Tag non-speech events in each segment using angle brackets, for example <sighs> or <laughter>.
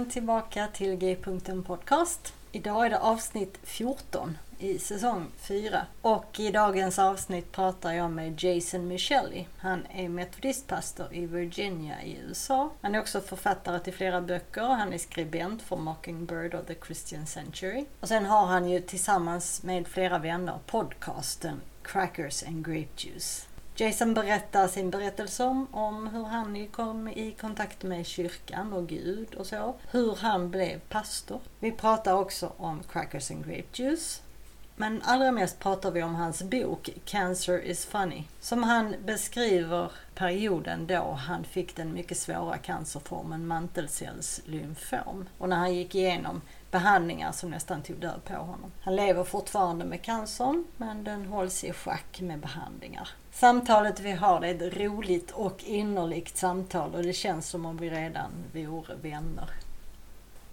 Välkommen tillbaka till G-punkten Podcast. Idag är det avsnitt 14 i säsong 4. Och i dagens avsnitt pratar jag med Jason Michelli. Han är metodistpastor i Virginia i USA. Han är också författare till flera böcker. Han är skribent för Mockingbird och The Christian Century. Och sen har han ju tillsammans med flera vänner podcasten Crackers and Grape Juice. Jason berättar sin berättelse om, om hur han kom i kontakt med kyrkan och Gud och så. Hur han blev pastor. Vi pratar också om Crackers and Grape Juice. Men allra mest pratar vi om hans bok Cancer is funny. Som han beskriver perioden då han fick den mycket svåra cancerformen mantelcellslymfom. Och när han gick igenom behandlingar som nästan tog död på honom. Han lever fortfarande med cancern men den hålls i schack med behandlingar. Samtalet vi har är ett roligt och innerligt samtal och det känns som om vi redan vore vänner.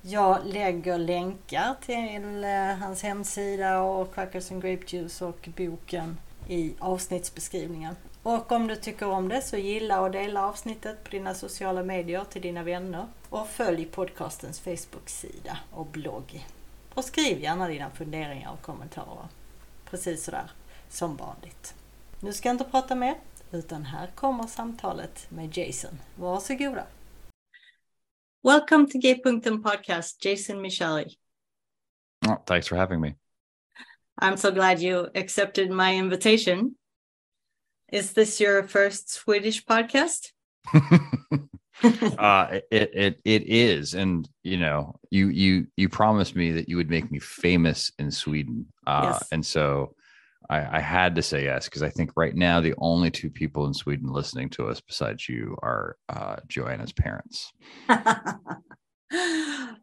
Jag lägger länkar till eh, hans hemsida och Crackers and Grape Juice och boken i avsnittsbeskrivningen. Och om du tycker om det så gilla och dela avsnittet på dina sociala medier till dina vänner. Och följ podcastens Facebook-sida och blogg. Och skriv gärna dina funderingar och kommentarer. Precis sådär som vanligt. Nu ska jag inte prata mer, utan här kommer samtalet med Jason. Varsågoda! Welcome to G-punkten podcast, Jason Michelli. Oh, thanks for having me. I'm so glad you accepted my invitation. Is this your first Swedish podcast? <laughs> <laughs> uh, it, it it is, and you know, you you you promised me that you would make me famous in Sweden, uh, yes. and so I, I had to say yes because I think right now the only two people in Sweden listening to us besides you are uh, Johanna's parents. <laughs> no,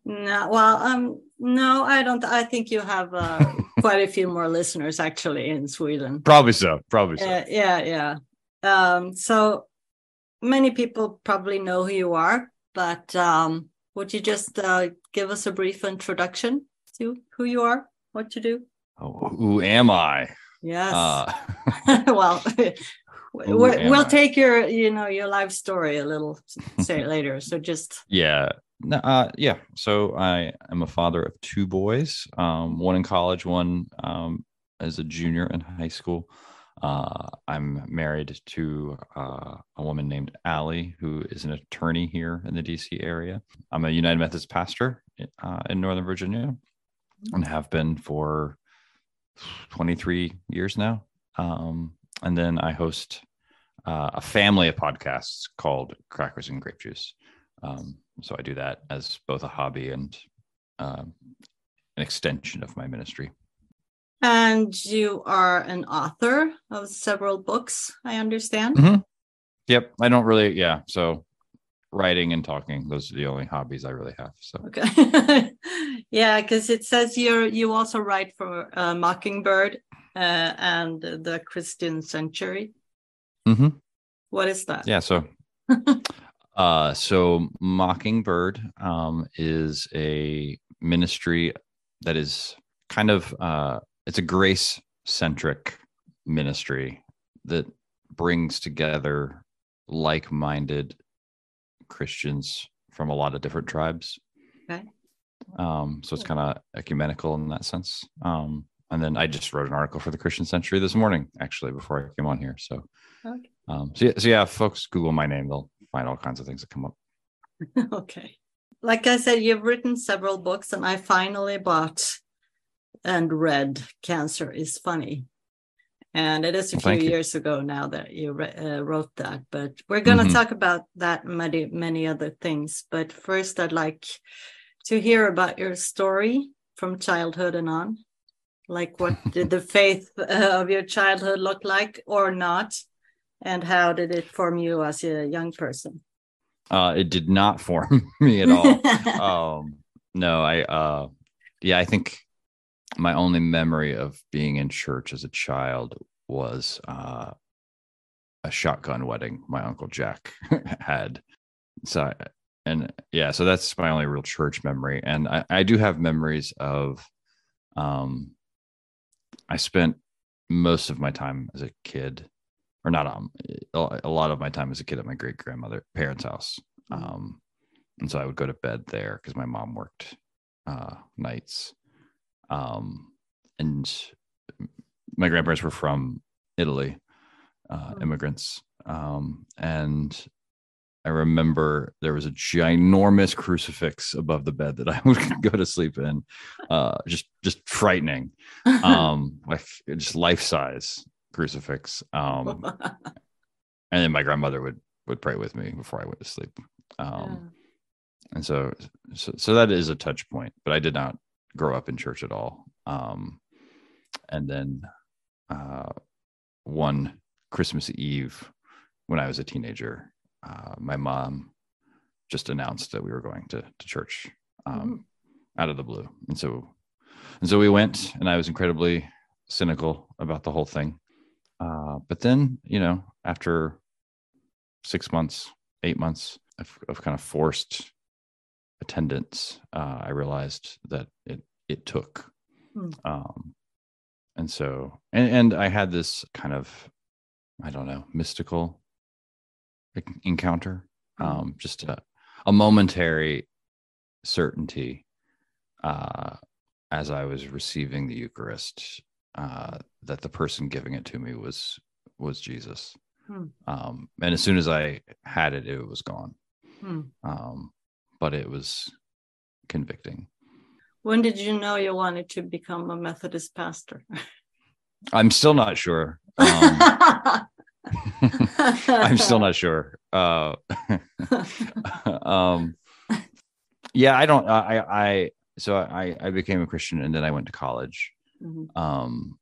well, um, no, I don't. I think you have uh, <laughs> quite a few more listeners actually in Sweden. Probably so. Probably so. Uh, yeah, yeah. Um, so many people probably know who you are, but um, would you just uh, give us a brief introduction to who you are, what you do? Oh, who am I? Yes. Uh, <laughs> well, <laughs> we'll, take your, you know, your life story a little <laughs> say later. So just yeah, uh, yeah. So I am a father of two boys, um, one in college, one um, as a junior in high school. Uh, I'm married to uh, a woman named Allie, who is an attorney here in the DC area. I'm a United Methodist pastor uh, in Northern Virginia and have been for 23 years now. Um, and then I host uh, a family of podcasts called Crackers and Grape Juice. Um, so I do that as both a hobby and uh, an extension of my ministry. And you are an author of several books, I understand. Mm-hmm. Yep. I don't really, yeah. So writing and talking, those are the only hobbies I really have. So, okay. <laughs> yeah, because it says you're, you also write for uh, Mockingbird uh, and the Christian Century. Mm-hmm. What is that? Yeah. So, <laughs> uh, so Mockingbird um, is a ministry that is kind of uh, it's a grace centric ministry that brings together like-minded Christians from a lot of different tribes. Okay. Um, so it's kind of ecumenical in that sense. Um, and then I just wrote an article for the Christian Century this morning, actually, before I came on here. So, Okay. um, so yeah, so yeah, folks Google my name, they'll find all kinds of things that come up. <laughs> okay. Like I said, you've written several books, and I finally bought and read Cancer is Funny. And it is a few you. years ago now that you uh, wrote that, but we're going to Mhm. talk about that many, many other things. But first, I'd like to hear about your story from childhood and on. Like, what <laughs> did the faith uh, of your childhood look like or not? And how did it form you as a young person? Uh, it did not <laughs> form me at all. <laughs> um no i uh yeah i think my only memory of being in church as a child was uh a shotgun wedding my uncle jack <laughs> had so and yeah so that's my only real church memory and i, I do have memories of um i spent most of my time as a kid or not um a lot of my time as a kid at my great grandmother parents house Mhm. um and so I would go to bed there because my mom worked uh, nights. Um, and my grandparents were from Italy, uh, Mm. immigrants. Um, and I remember there was a ginormous crucifix above the bed that I <laughs> would go to sleep in, uh, just just frightening, um, <laughs> like just life size crucifix. Um, <laughs> and then my grandmother would would pray with me before I went to sleep. Um, and so, so so that is a touch point but i did not grow up in church at all. Um and then uh one christmas eve when i was a teenager uh my mom just announced that we were going to to church um out of the blue. And so and so we went and i was incredibly cynical about the whole thing. Uh but then you know after six months eight months of, of kind of forced attendance, uh, I realized that it it took. Hmm. Um, and so, and, and I had this kind of, I don't know, mystical encounter, Hmm. um, just a, a momentary certainty uh, as I was receiving the Eucharist uh, that the person giving it to me was was Jesus. Hmm. Um, and as soon as I had it, it was gone Hmm. um, but it was convicting. When did you know you wanted to become a Methodist pastor? <laughs> I'm still not sure. Um, <laughs> I'm still not sure. Uh, <laughs> um, yeah, I don't. I, I so I I became a Christian and then I went to college. Mhm. Um,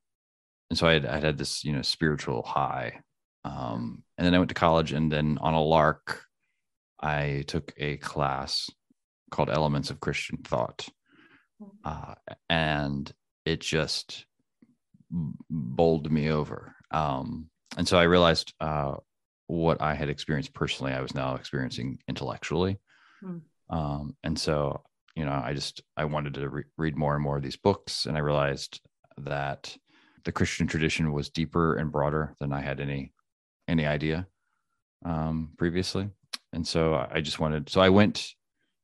and so I had I had this you know spiritual high. Um, and then I went to college and then on a lark, I took a class called Elements of Christian Thought. Uh, and it just bowled me over. Um, and so I realized uh, what I had experienced personally, I was now experiencing intellectually. Hmm. Um, and so, you know, I just I wanted to re- read more and more of these books, and I realized that the Christian tradition was deeper and broader than I had any any idea um, previously. And so I just wanted. So I went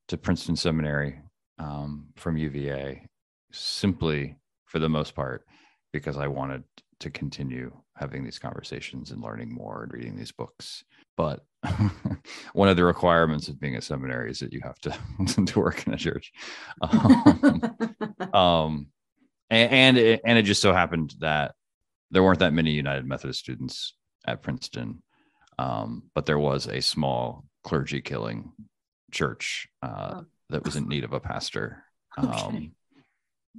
to Princeton Seminary um, from UVA simply for the most part because I wanted to continue having these conversations and learning more and reading these books. But <laughs> one of the requirements of being a seminary is that you have to <laughs> to work in a church. <laughs> Um, um, and and it, and it just so happened that there weren't that many United Methodist students at Princeton, um, but there was a small clergy killing church uh, Oh. that was in need of a pastor. <laughs> Okay. Um,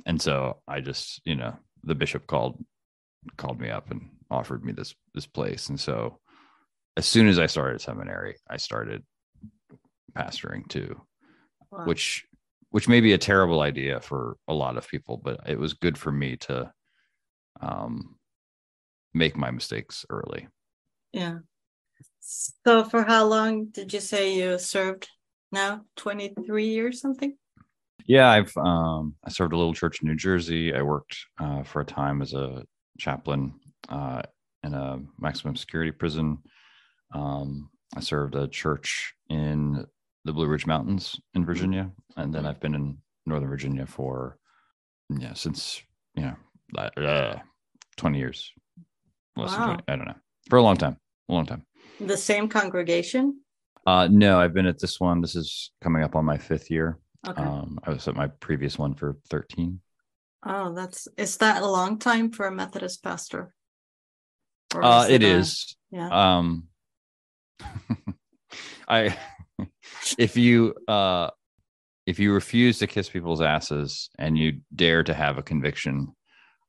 and so I just, you know, the bishop called called me up and offered me this this place, and so as soon as I started seminary, I started pastoring too Wow. which which may be a terrible idea for a lot of people but it was good for me to um make my mistakes early yeah. So for how long did you say you served now? 23 years something? yeah i've um i served a little church in new jersey i worked uh, for a time as a chaplain uh, in a maximum security prison um i served a church in the blue ridge mountains in virginia and then Mhm. i've been in northern virginia for yeah since you know uh, 20 years. Less than Wow. 20, I don't know. For a long time. A long time. The same congregation? Uh, no, I've been at this one. This is coming up on my fifth year. Okay. Um, I was at my previous one for 13. oh, that's is that a long time for a Methodist pastor? Or Uh, it a- Yeah. Um, <laughs> I, if you, uh, if you refuse to kiss people's asses and you dare to have a conviction,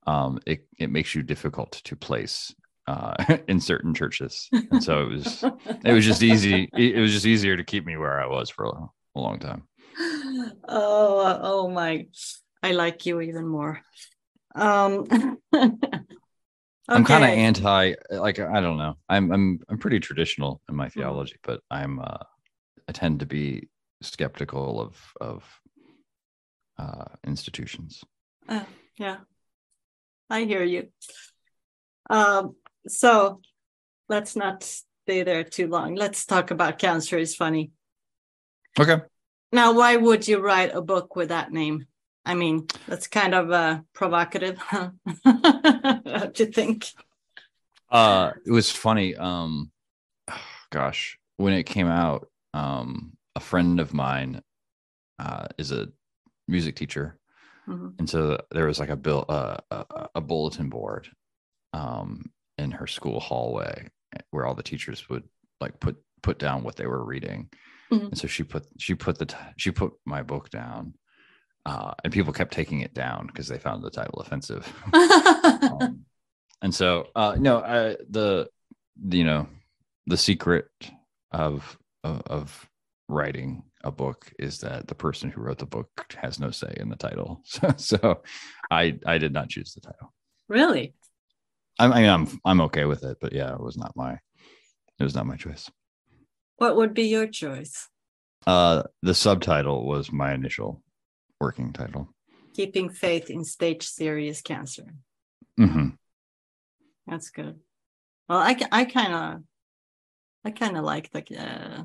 um, it, it makes you difficult to place, uh, <laughs> in certain churches. And so it was, it was just easy. It, was just easier to keep me where I was for a, a long time. oh, oh my! I like you even more. Um, <laughs> I'm kind of anti, like I don't know. I'm I'm I'm pretty traditional in my Mm-hmm. theology, but I'm uh, I tend to be skeptical of of uh, institutions. Uh, yeah, I hear you. Um, so let's not stay there too long. Let's talk about cancer is funny. Okay. Now, why would you write a book with that name? I mean, that's kind of uh, provocative. huh? <laughs> What do you think? Uh, it was funny. Um, <sighs> gosh, when it came out, um, a friend of mine uh, is a music teacher, Mhm. and so there was like a bill, uh, a, a bulletin board, um, in her school hallway where all the teachers would like put put down what they were reading, Mhm. and so she put she put the t- she put my book down, uh, and people kept taking it down because they found the title offensive. <laughs> um, and so uh no uh the you know the secret of, of of writing a book is that the person who wrote the book has no say in the title <laughs> so, so i i did not choose the title really? I, mean i'm i'm okay with it but yeah it was not my it was not my choice What would be your choice? uh the subtitle was my initial working title Keeping faith in stage serious cancer. Mm-hmm. That's good. Well, I, I kind of, I kind of like the uh,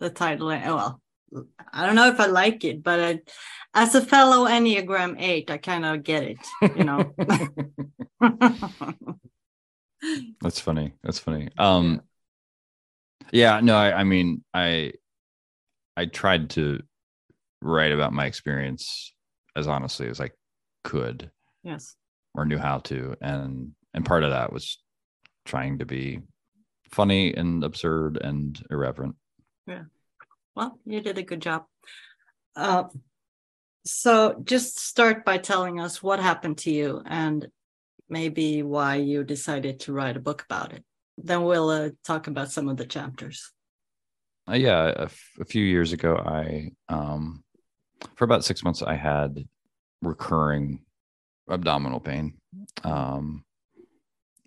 the title. Uh, Well, I don't know if I like it, but I, as a fellow Enneagram Eight, I kind of get it. You know. <laughs> <laughs> <laughs> That's funny. That's funny. Um yeah, no, I, I mean I I tried to write about my experience as honestly as I could yes. or knew how to. And and part of that was trying to be funny and absurd and irreverent. Yeah. Well, you did a good job. Uh, so just start by telling us what happened to you and maybe why you decided to write a book about it. Then we'll uh, talk about some of the chapters. Uh, yeah, a, f- a few years ago, I um, for about six months, I had recurring abdominal pain, um,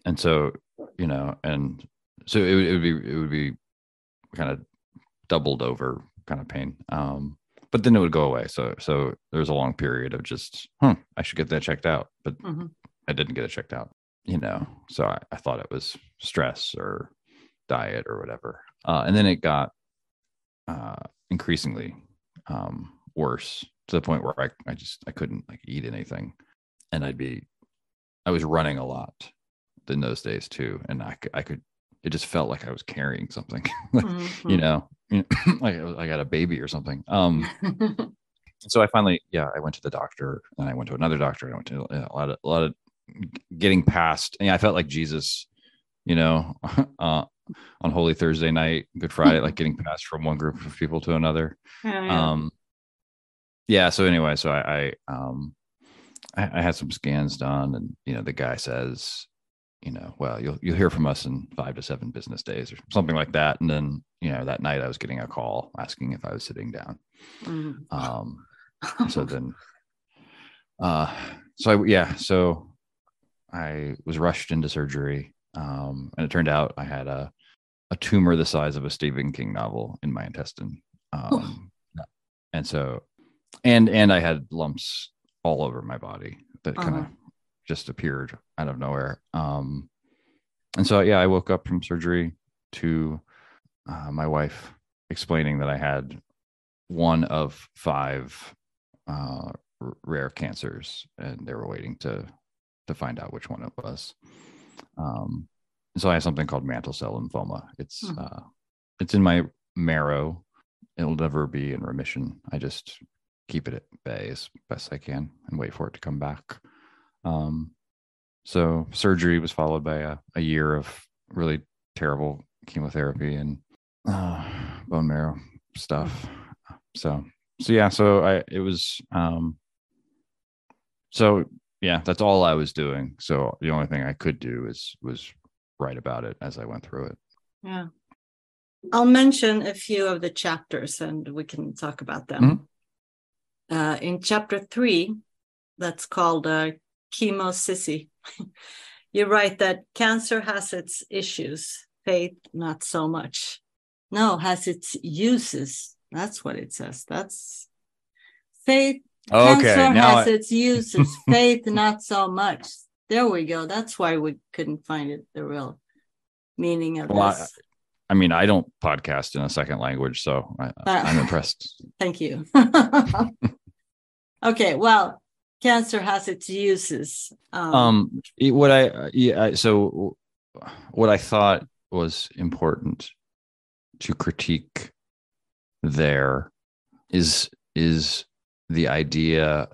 and so you know, and so it, would- it would be it would be kind of doubled over kind of pain, um, but then it would go away. So so there was a long period of just, huh, I should get that checked out, but Mhm. I didn't get it checked out, you know. So I, I thought it was stress or diet or whatever. Uh, and then it got uh, increasingly um, worse to the point where I, I just I couldn't like eat anything, and I'd be I was running a lot in those days too, and I could, I could it just felt like I was carrying something, <laughs> like, you know, you <clears throat> know, like I got a baby or something. Um, <laughs> so I finally, yeah, I went to the doctor, and I went to another doctor. I went to a lot of a lot of getting past. And yeah, I felt like Jesus, you know, <laughs> uh, on Holy Thursday night, Good Friday, like getting passed from one group of people to another. Yeah, yeah. Um, yeah. So anyway, so I, I um, I, I had some scans done, and you know, the guy says, you know, well, you'll you'll hear from us in five to seven business days or something like that. And then, you know, that night I was getting a call asking if I was sitting down. Mhm. Um, so then uh so I, yeah so i was rushed into surgery um and it turned out i had a a tumor the size of a stephen king novel in my intestine. Um and so and and i had lumps all over my body that kind of Uh-huh. just appeared out of nowhere. Um and so yeah i woke up from surgery to uh, my wife explaining that i had one of five uh, r- rare cancers, and they were waiting to to find out which one it was. Um, so I have something called mantle cell lymphoma. It's Hmm. uh, it's in my marrow. It'll never be in remission. I just keep it at bay as best I can and wait for it to come back. Um, so surgery was followed by a, a year of really terrible chemotherapy and uh, bone marrow stuff. So so yeah, so I it was um so yeah, that's all I was doing. So the only thing I could do is was write about it as I went through it. Yeah. I'll mention a few of the chapters and we can talk about them. Uh, in chapter three, that's called uh, Chemo Sissy, <laughs> you write that cancer has its issues, faith, not so much. No, has its uses. That's what it says. That's faith. Okay, cancer now has I- its uses, <laughs> faith, not so much. There we go. That's why we couldn't find it, the real meaning of Well, I- this. I mean, I don't podcast in a second language, so I, I'm impressed. <laughs> Thank you. <laughs> okay, well, cancer has its uses. Um, um what i uh, yeah so what i thought was important to critique there is is the idea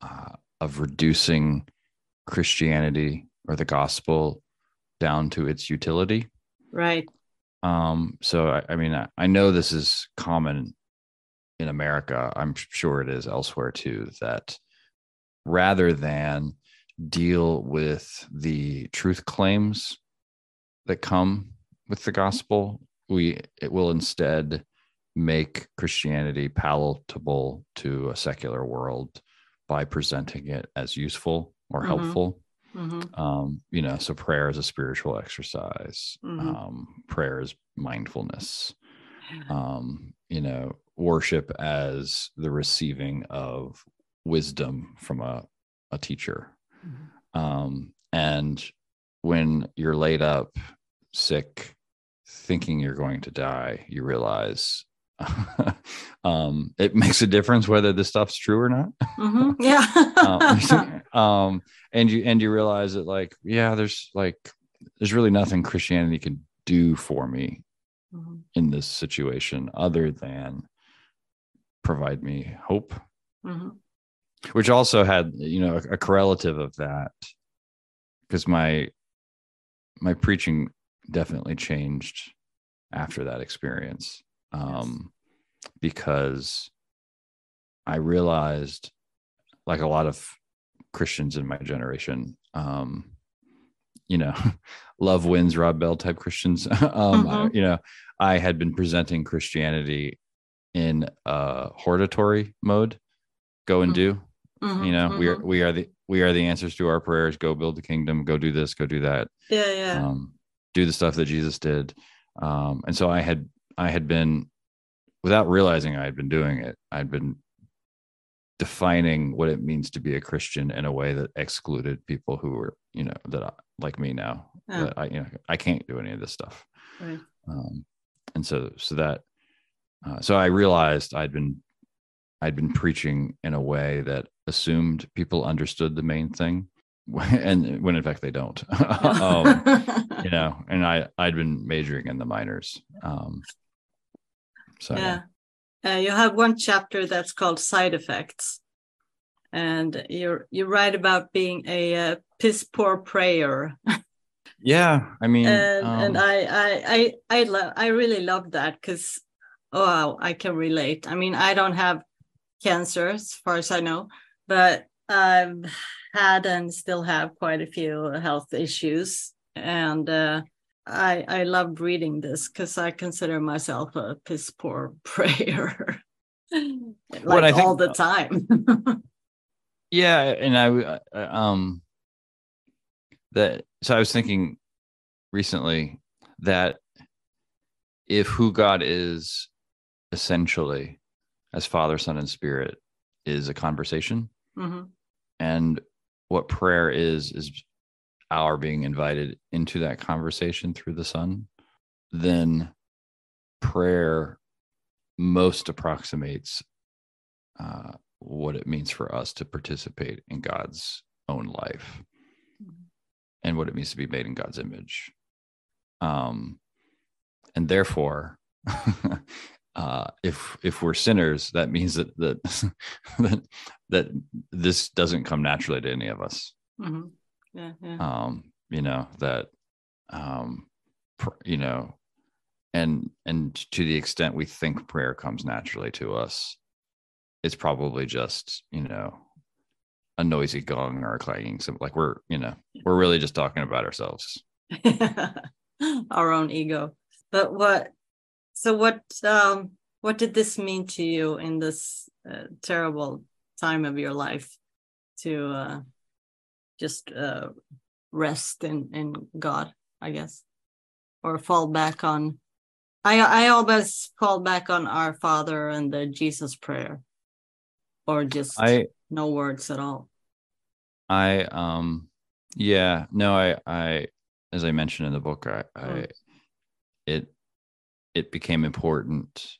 uh, of reducing christianity or the gospel down to its utility right. um so i, I mean I, I know this is common in america i'm sure it is elsewhere too that rather than deal with the truth claims that come with the gospel we it will instead make christianity palatable to a secular world by presenting it as useful or Mhm. helpful Mhm. um you know so prayer is a spiritual exercise Mhm. um prayer is mindfulness um you know worship as the receiving of wisdom from a, a teacher Mhm. um and when you're laid up sick thinking you're going to die you realize <laughs> um it makes a difference whether this stuff's true or not Mhm. <laughs> Yeah. um, <laughs> um and you and you realize that like yeah there's like there's really nothing christianity can do for me Mhm. in this situation other than provide me hope Mhm. which also had you know a, a correlative of that because my my preaching definitely changed after that experience um because i realized like a lot of christians in my generation um you know <laughs> love wins rob bell type christians <laughs> um I- Mhm. you know i had been presenting christianity in a hortatory mode go and Mhm. do Mhm. you know we are Mhm. we are the we are the answers to our prayers go build the kingdom go do this go do that Yeah, yeah. um do the stuff that jesus did um and so i had i had been without realizing i had been doing it i'd been defining what it means to be a christian in a way that excluded people who were you know that I, like me now Yeah. that i you know i can't do any of this stuff Right. um, and so so that uh, so i realized i'd been i'd been preaching in a way that assumed people understood the main thing <laughs> and when in fact they don't <laughs> um, <laughs> you know and i i'd been majoring in the minors um so yeah. Uh, you have one chapter that's called side effects, and you're you write about being a uh, piss poor prayer, <laughs> yeah i mean and and um, I I I I, lo- I really love that because oh I can relate. I mean I don't have cancer as far as I know, but I've had and still have quite a few health issues, and uh, I I love reading this because I consider myself a piss poor <laughs> prayer, like <laughs> What I think- all the time. <laughs> yeah and i uh, um that so i was thinking recently that if who god is essentially as father son and spirit is a conversation Mhm. and what prayer is is our being invited into that conversation through the son then prayer most approximates uh, what it means for us to participate in god's own life and what it means to be made in God's image. Um, and therefore, <laughs> uh, if if we're sinners, that means that that <laughs> that, that this doesn't come naturally to any of us. Mm-hmm. Yeah, yeah. Um, you know that, um, pr- you know, and and to the extent we think prayer comes naturally to us, it's probably just you know a noisy gong or a clanging so like we're you know we're really just talking about ourselves <laughs> our own ego but what so what um what did this mean to you in this uh, terrible time of your life to uh just uh rest in in god i guess or fall back on i i always fall back on our father and the jesus prayer or just i no words at all i um yeah no i i as i mentioned in the book i i Mm. it it became important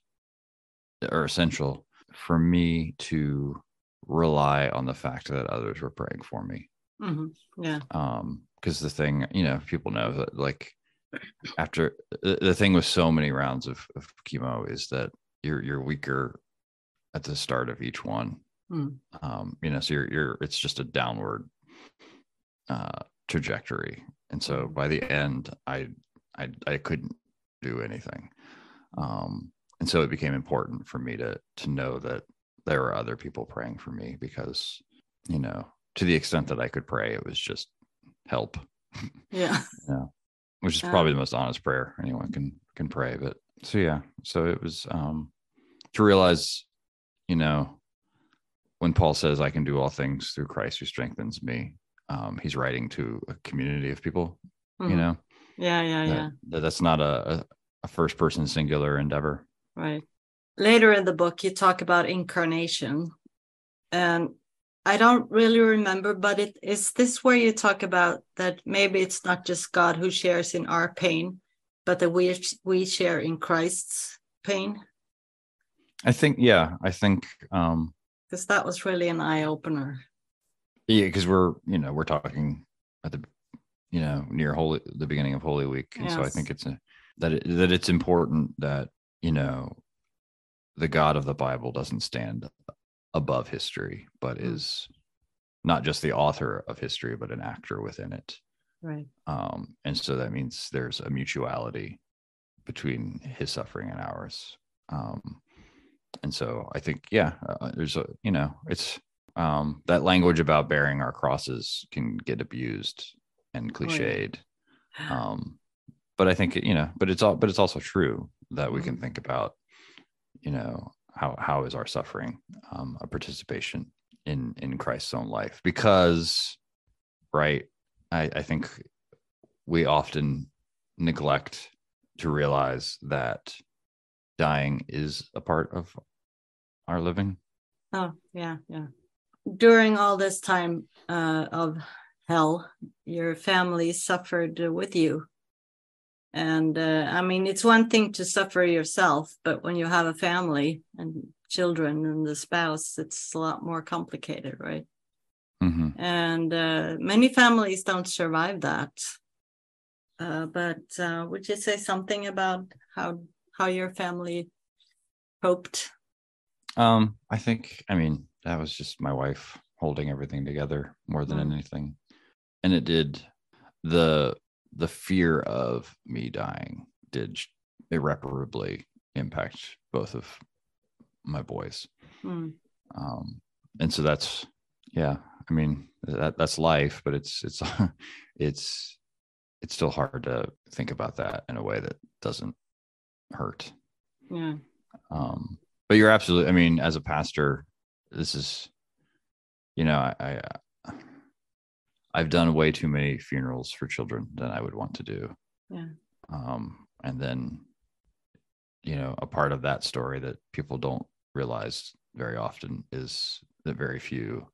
or essential for me to rely on the fact that others were praying for me hmm yeah. Um because the thing you know people know that like after the, the thing with so many rounds of, of chemo is that you're you're weaker at the start of each one. Mm. um you know so you're you're it's just a downward uh trajectory. And so Mhm. by the end i i i couldn't do anything. Um and so it became important for me to to know that there were other people praying for me because you know to the extent that i could pray it was just help <laughs> yeah which is Yeah. probably the most honest prayer anyone can can pray but so yeah so it was um to realize you know when paul says i can do all things through christ who strengthens me um he's writing to a community of people you Mhm. know yeah yeah that- yeah that that's not a, a, a first person singular endeavor Right. Later in the book, you talk about incarnation. And I don't really remember, but it is this where you talk about that maybe it's not just God who shares in our pain, but that we we share in Christ's pain. i think yeah i think um Because that was really an eye opener. yeah because we're you know we're talking at the you know near holy the beginning of holy week and so i think it's a that it, that it's important that you know the god of the bible doesn't stand above history but Mm. is not just the author of history but an actor within it Right. um and so that means there's a mutuality between his suffering and ours um and so i think yeah uh, there's a you know it's um that language about bearing our crosses can get abused and Oh, yeah. cliched <sighs> um but i think you know but it's all but it's also true that we Mm-hmm. can think about you know how how is our suffering um a participation in in christ's own life because right i i think we often neglect to realize that dying is a part of our living Oh, yeah, yeah. During all this time uh, of hell, your family suffered with you. And uh, I mean, it's one thing to suffer yourself, but when you have a family and children and the spouse, it's a lot more complicated, right? hmm And uh, many families don't survive that. Uh, but uh, would you say something about how how your family coped? Um, I think, I mean, that was just my wife holding everything together more than Mm. anything. And it did the the fear of me dying did irreparably impact both of my boys. Hmm. Um, and so that's yeah, I mean, that that's life, but it's it's <laughs> it's it's still hard to think about that in a way that doesn't hurt Yeah. um but you're absolutely i mean as a pastor this is you know i, I i've done way too many funerals for children than i would want to do Yeah. um and then you know a part of that story that people don't realize very often is that very few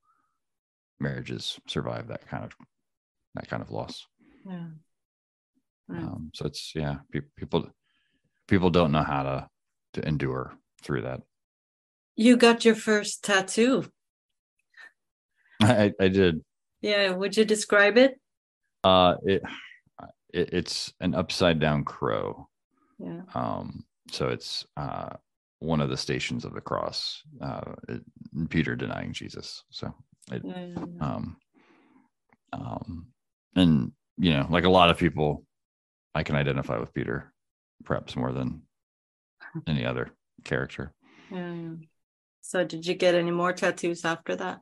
marriages survive that kind of that kind of loss Yeah. Right. um so it's yeah pe- people people don't know how to to endure through that You got your first tattoo. <laughs> I, I did. Yeah, would you describe it? Uh, it, it it's an upside down crow. Yeah. Um, so it's uh one of the stations of the cross. Uh, it, Peter denying Jesus. So it, Yeah, um, um, and you know, like a lot of people, I can identify with Peter, perhaps more than any other character. yeah, yeah. So did you get any more tattoos after that?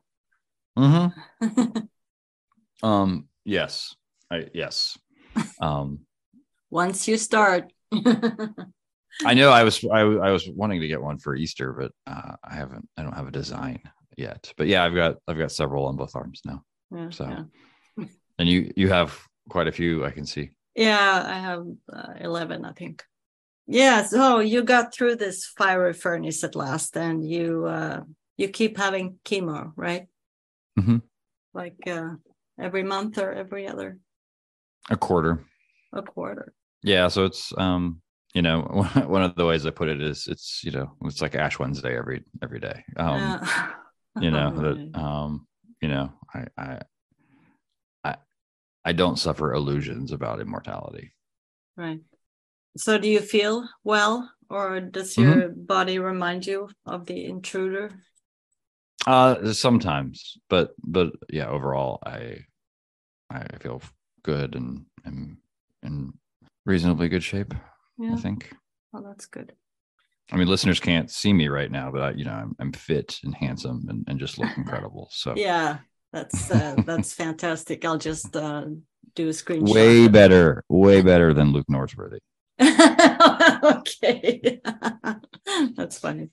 Mm-hmm. <laughs> Um, yes, I yes. Um, <laughs> Once you start. <laughs> I know I was I, I was wanting to get one for Easter, but uh, I haven't. I don't have a design yet. But yeah, I've got I've got several on both arms now. Yeah, So- yeah. And you you have quite a few I can see. Yeah, I have uh, 11, I think. Yeah, so you got through this fiery furnace at last and you uh you keep having chemo, right? Mhm. Like uh every month or every other A quarter. a quarter. Yeah, so it's um you know <laughs> one of the ways I put it is it's you know it's like Ash Wednesday every every day. Um, you know <laughs> that um you know I I I I don't suffer illusions about immortality. Right. So do you feel well or does Mhm. your body remind you of the intruder? Uh, sometimes, but but yeah, overall, I I feel good and and in reasonably good shape. Yeah. I think. Oh, that's good. I mean, listeners can't see me right now, but I, you know, I'm, I'm fit and handsome and, and just look <laughs> incredible. So Yeah, that's uh, that's fantastic. I'll just uh, do a screenshot. way better, way better than Luke Norsworthy. <laughs> okay, <laughs> that's funny.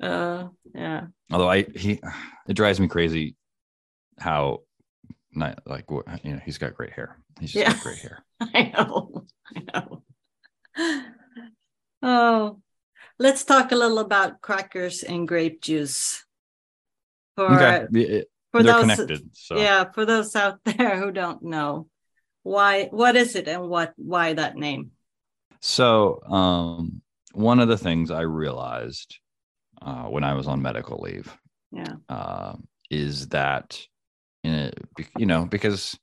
Uh, yeah, Although I he, it drives me crazy how not like what you know he's got great hair. He's just Yeah. got great hair. <laughs> I know. I know. <sighs> Oh, let's talk a little about crackers and grape juice. For Okay, for they're those, connected. So yeah, for those out <laughs> there who don't know, why what is it and what why that name? So, um, one of the things I realized uh, when I was on medical leave Yeah, uh, is that, a, you know, because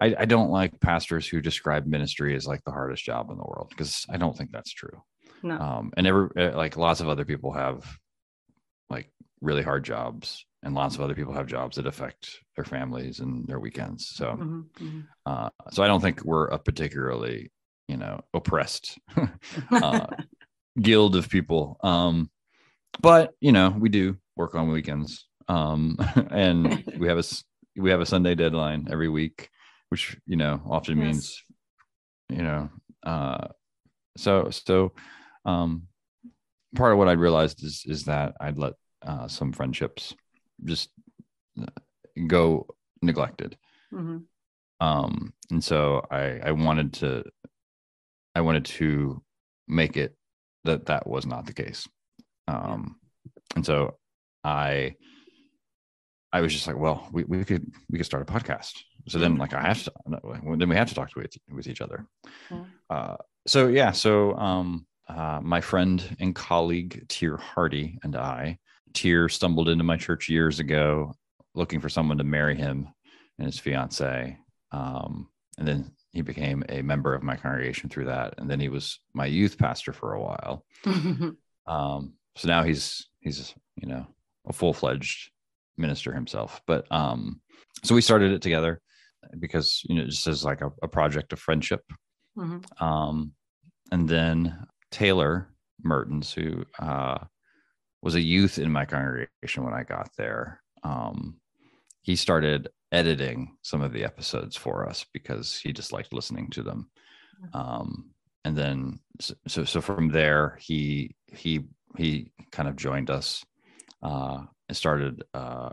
I, I don't like pastors who describe ministry as like the hardest job in the world because I don't think that's true. no, Um, and every uh, like lots of other people have like really hard jobs, and lots of other people have jobs that affect their families and their weekends. So, Mhm, mhm. uh, so I don't think we're a particularly, you know, oppressed <laughs> uh, <laughs> guild of people. Um, but you know, we do work on weekends, um, <laughs> and <laughs> we have a we have a Sunday deadline every week, which you know often Yes. means, you know, uh, so so um, part of what I realized is is that I'd let uh, some friendships just uh, go neglected Mhm. um and so i i wanted to i wanted to make it that that was not the case um and so i i was just like well we, we could we could start a podcast. So then like i have to then we have to talk to with, with each other. Yeah. uh so yeah so um uh my friend and colleague Teer Hardy and I Teer stumbled into my church years ago looking for someone to marry him and his fiance. Um, and then he became a member of my congregation through that. And then he was my youth pastor for a while. <laughs> Um, so now he's he's you know a full-fledged minister himself. But um so we started it together because you know just as like a, a project of friendship. Mhm. um and then taylor mertins who uh was a youth in my congregation when i got there um he started editing some of the episodes for us because he just liked listening to them. Um and then so, so from there he he he kind of joined us uh and started uh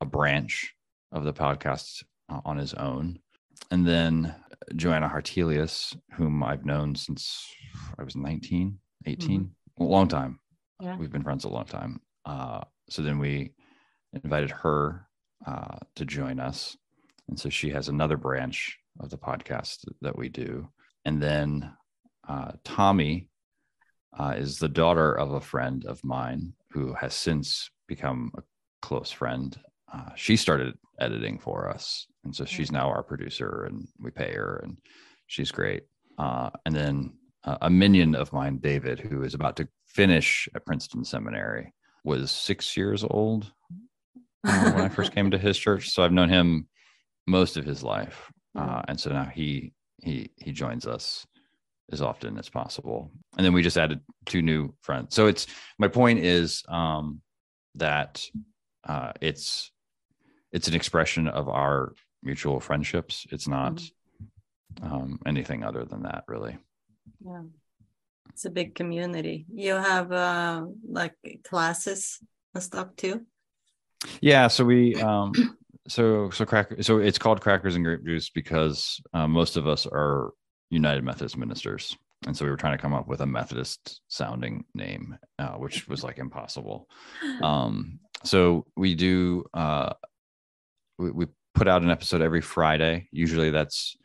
a branch of the podcast uh, on his own. And then johanna hartelius whom i've known since i was 19 18 a long time. Yeah. we've been friends a long time. Uh so then we invited her uh to join us. And so she has another branch of the podcast that we do. And then uh, Tommy uh, is the daughter of a friend of mine who has since become a close friend. uh, she started editing for us, and so she's now our producer, and we pay her, and she's great. Uh, and then uh, a minion of mine, David, who is about to finish at Princeton Seminary, was six years old when I first came to his church. So I've known him most of his life, uh, and so now he he he joins us as often as possible. And then we just added two new friends. So it's my point is um, that uh, it's it's an expression of our mutual friendships. It's not um, anything other than that, really. Yeah, it's a big community. You have uh, like classes and stuff too. Yeah, so we um, <clears throat> so so cracker so it's called crackers and grape juice because uh, most of us are United Methodist ministers. And so we were trying to come up with a Methodist sounding name, uh, which was like impossible. <laughs> Um, so we do, uh, we, we put out an episode every Friday. Usually that's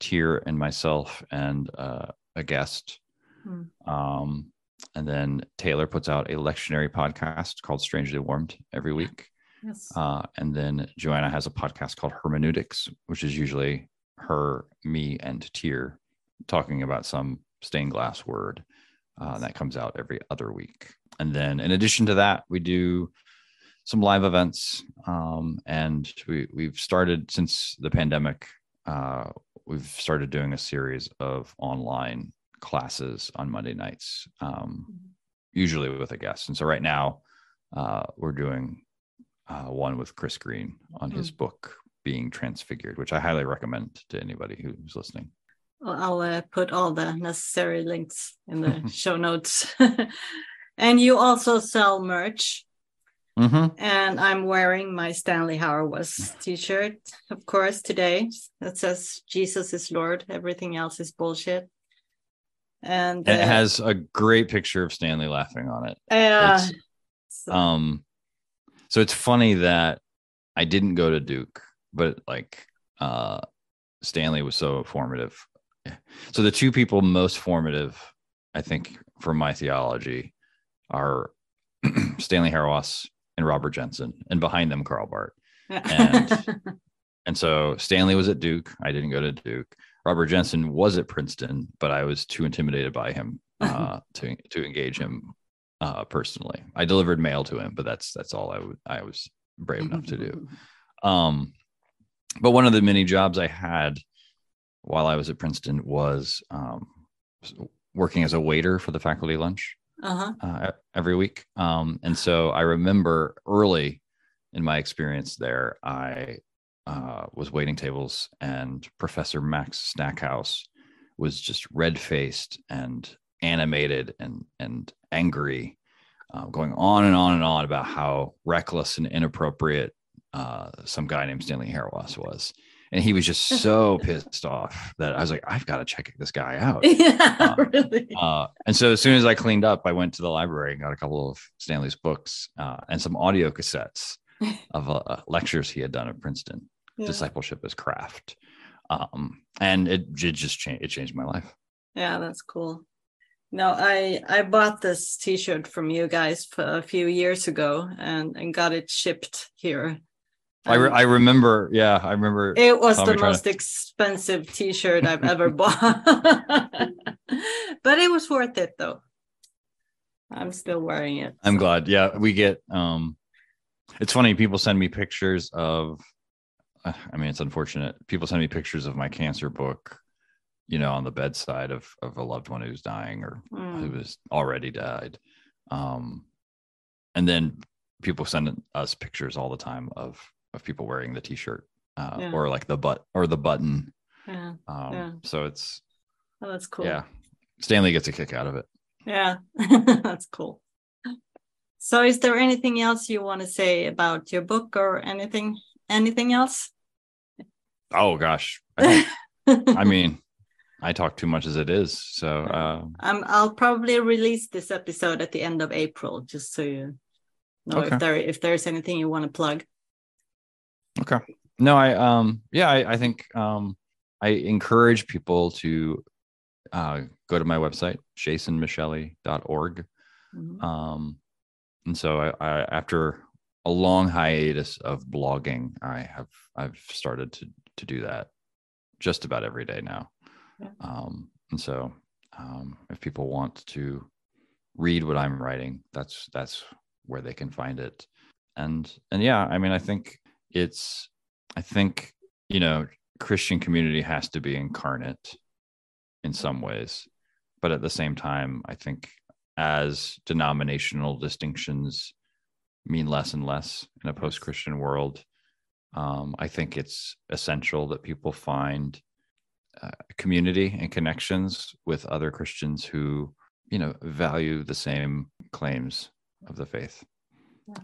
Teer and myself and uh, a guest. Hmm. Um, and then Taylor puts out a lectionary podcast called Strangely Warmed every week. Yes. Uh, and then Johanna has a podcast called Hermeneutics, which is usually her, me, and Teer talking about some stained glass word uh, that comes out every other week. And then, in addition to that, we do some live events, um, and we we've started since the pandemic. Uh, we've started doing a series of online classes on Monday nights, um, usually with a guest. And so, right now, uh, we're doing uh, one with Chris Green on his mm. book being transfigured, which I highly recommend to anybody who's listening. Well, I'll uh, put all the necessary links in the <laughs> show notes. <laughs> and you also sell merch. Mm-hmm. And I'm wearing my Stanley Hauerwas t-shirt, of course, today. That says Jesus is Lord. Everything else is bullshit. And, uh, it has a great picture of Stanley laughing on it. Yeah. So. Um, so it's funny that I didn't go to Duke but like uh Stanley was so formative. So the two people most formative, I think, for my theology are <clears throat> Stanley Hauerwas and Robert Jenson, and behind them Karl Barth. And <laughs> and so Stanley was at Duke. I didn't go to Duke. Robert Jenson was at Princeton, but I was too intimidated by him uh, <laughs> to to engage him uh, personally. I delivered mail to him, but that's that's all I would I was brave enough to do. <laughs> Um, but one of the many jobs I had while I was at Princeton was um, working as a waiter for the faculty lunch uh-huh. uh, every week. Um, and so I remember early in my experience there, I uh, was waiting tables, and Professor Max Stackhouse was just red faced and animated and and angry, uh, going on and on and on about how reckless and inappropriate uh, some guy named Stanley Hauerwas was. And he was just so <laughs> pissed off that I was like, I've got to check this guy <laughs> out. Yeah, uh, really. Uh, and so as soon as I cleaned up, I went to the library and got a couple of Stanley's books uh, and some audio cassettes <laughs> of uh, lectures he had done at Princeton, yeah. Discipleship as Craft. Um, and it, it just changed, it changed my life. Yeah, that's cool. No, I I bought this T-shirt from you guys a few years ago and and got it shipped here I, re- I remember, yeah, I remember. It was the most to... expensive T-shirt I've ever <laughs> bought, <laughs> but it was worth it though. I'm still wearing it. I'm so. glad. Yeah, we get. um It's funny. People send me pictures of. Uh, I mean, it's unfortunate. People send me pictures of my cancer book, you know, on the bedside of of a loved one who's dying or mm. who has already died. Um, and then people send us pictures all the time of of people wearing the t-shirt uh, yeah. or like the butt or the button. Yeah. Um, yeah. So it's. Oh, that's cool. Yeah. Stanley gets a kick out of it. Yeah, <laughs> that's cool. So, is there anything else you want to say about your book or anything? Anything else? Oh gosh, I, <laughs> I mean, I talk too much as it is. So, uh, um, I'll probably release this episode at the end of April, just so you know okay. if there if there's anything you want to plug. Okay. No, I um yeah, I, I think um I encourage people to uh go to my website, jasonmicheli.org. Mm-hmm. Um and so I, I after a long hiatus of blogging. I have I've started to to do that just about every day now. Yeah. Um, and so um, if people want to read what I'm writing, that's that's where they can find it. And and yeah, I mean, I think it's I think you know Christian community has to be incarnate in some ways, but at the same time, I think as denominational distinctions mean less and less in a post-Christian world, um, I think it's essential that people find uh, community and connections with other Christians who, you know, value the same claims of the faith.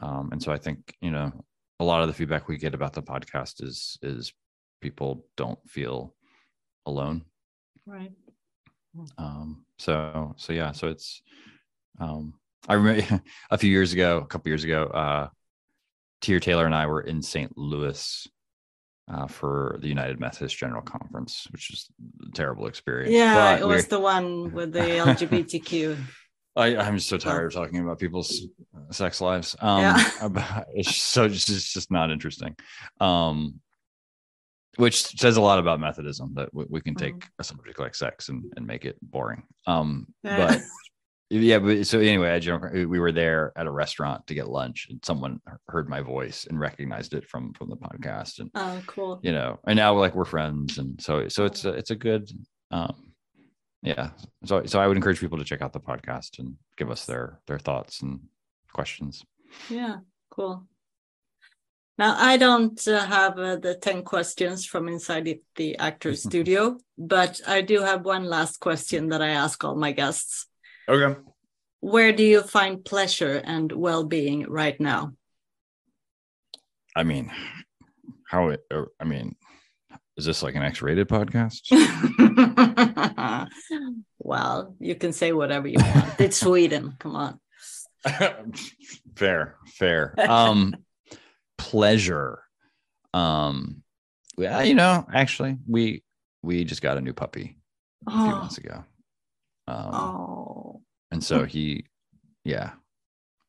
Um, and so I think, you know, a lot of the feedback we get about the podcast is is people don't feel alone. Right. Um, so so yeah, so it's um I remember <laughs> a few years ago, a couple years ago, uh Teer Taylor and I were in St. Louis uh, for the United Methodist General Conference, which was a terrible experience. Yeah, But it was the one with the <laughs> LGBTQ. I, I'm just so tired of talking about people's sex lives. Um, <laughs> Yeah. <laughs> it's so it's just, it's just not interesting. Um, which says a lot about Methodism that we, we can take a subject like sex and, and make it boring. Um, Yeah. but <laughs> yeah, but so anyway, I general, we were there at a restaurant to get lunch, and someone heard my voice and recognized it from from the podcast, and Oh, cool. you know, and now like we're friends, and so so it's a, it's a good, um, yeah. So so I would encourage people to check out the podcast and give us their their thoughts and questions. Yeah, cool. Now, I don't uh, have uh, the 10 questions from inside the, the actor's <laughs> studio, but I do have one last question that I ask all my guests. Okay. Where do you find pleasure and well being right now? I mean, how it? uh, I mean, is this like an X-rated podcast? <laughs> well, you can say whatever you want. It's <laughs> Sweden. Come on. <laughs> fair, fair. Um, pleasure. Um, yeah, you know, actually, we we just got a new puppy a few Oh, months ago. Um, oh. and so he, yeah,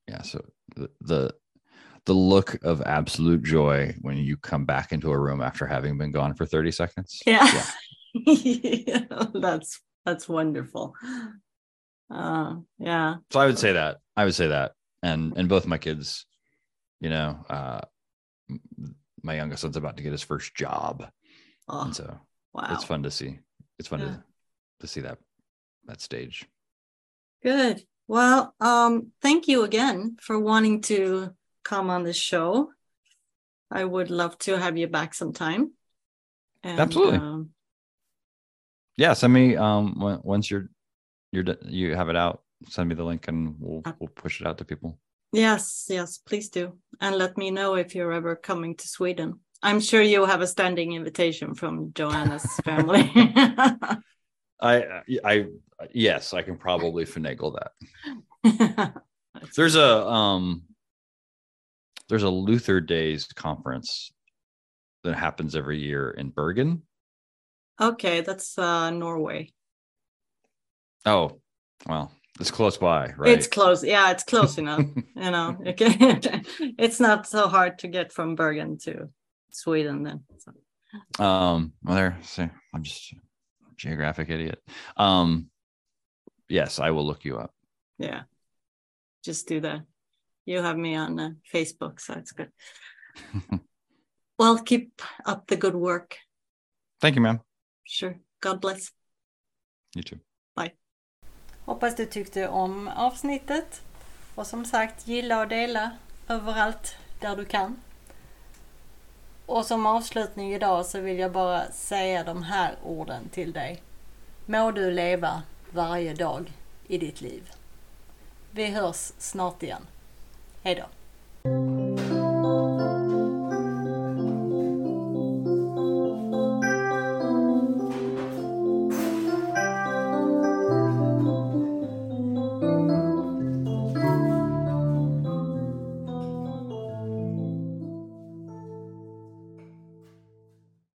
yeah. So the, the the look of absolute joy when you come back into a room after having been gone for thirty seconds. yeah. <laughs> that's that's wonderful. Uh, yeah. So I would say that. I would say that. And and both my kids, you know, uh my youngest son's about to get his first job. Oh, And so wow. it's fun to see. It's fun Yeah. to to see that that stage. Good. Well, um, thank you again for wanting to come on the show. I would love to have you back sometime. And, Absolutely. um, Yeah, send me um once you're you're you have it out, send me the link and we'll Uh, we'll push it out to people. yes, yes, please do. And let me know if you're ever coming to Sweden. I'm sure you have a standing invitation from Johanna's family. <laughs> <laughs> I I yes, I can probably finagle that. <laughs> There's a um there's a Luther Days conference that happens every year in Bergen. okay, that's uh, Norway. Oh, well, it's close by, right? It's close. Yeah, it's close enough. <laughs> You know, okay. <laughs> it's not so hard to get from Bergen to Sweden then. So. um, well, there. See, I'm just a geographic idiot. Um, yes, I will look you up. Yeah, just do that. You have me on uh, Facebook, so it's good. <laughs> well, keep up the good work. Thank you, ma'am. Sure. God bless. You too. Hoppas du tyckte om avsnittet. Och som sagt, gilla och dela överallt där du kan. Och som avslutning idag så vill jag bara säga de här orden till dig. Må du leva varje dag i ditt liv. Vi hörs snart igen. Hej då!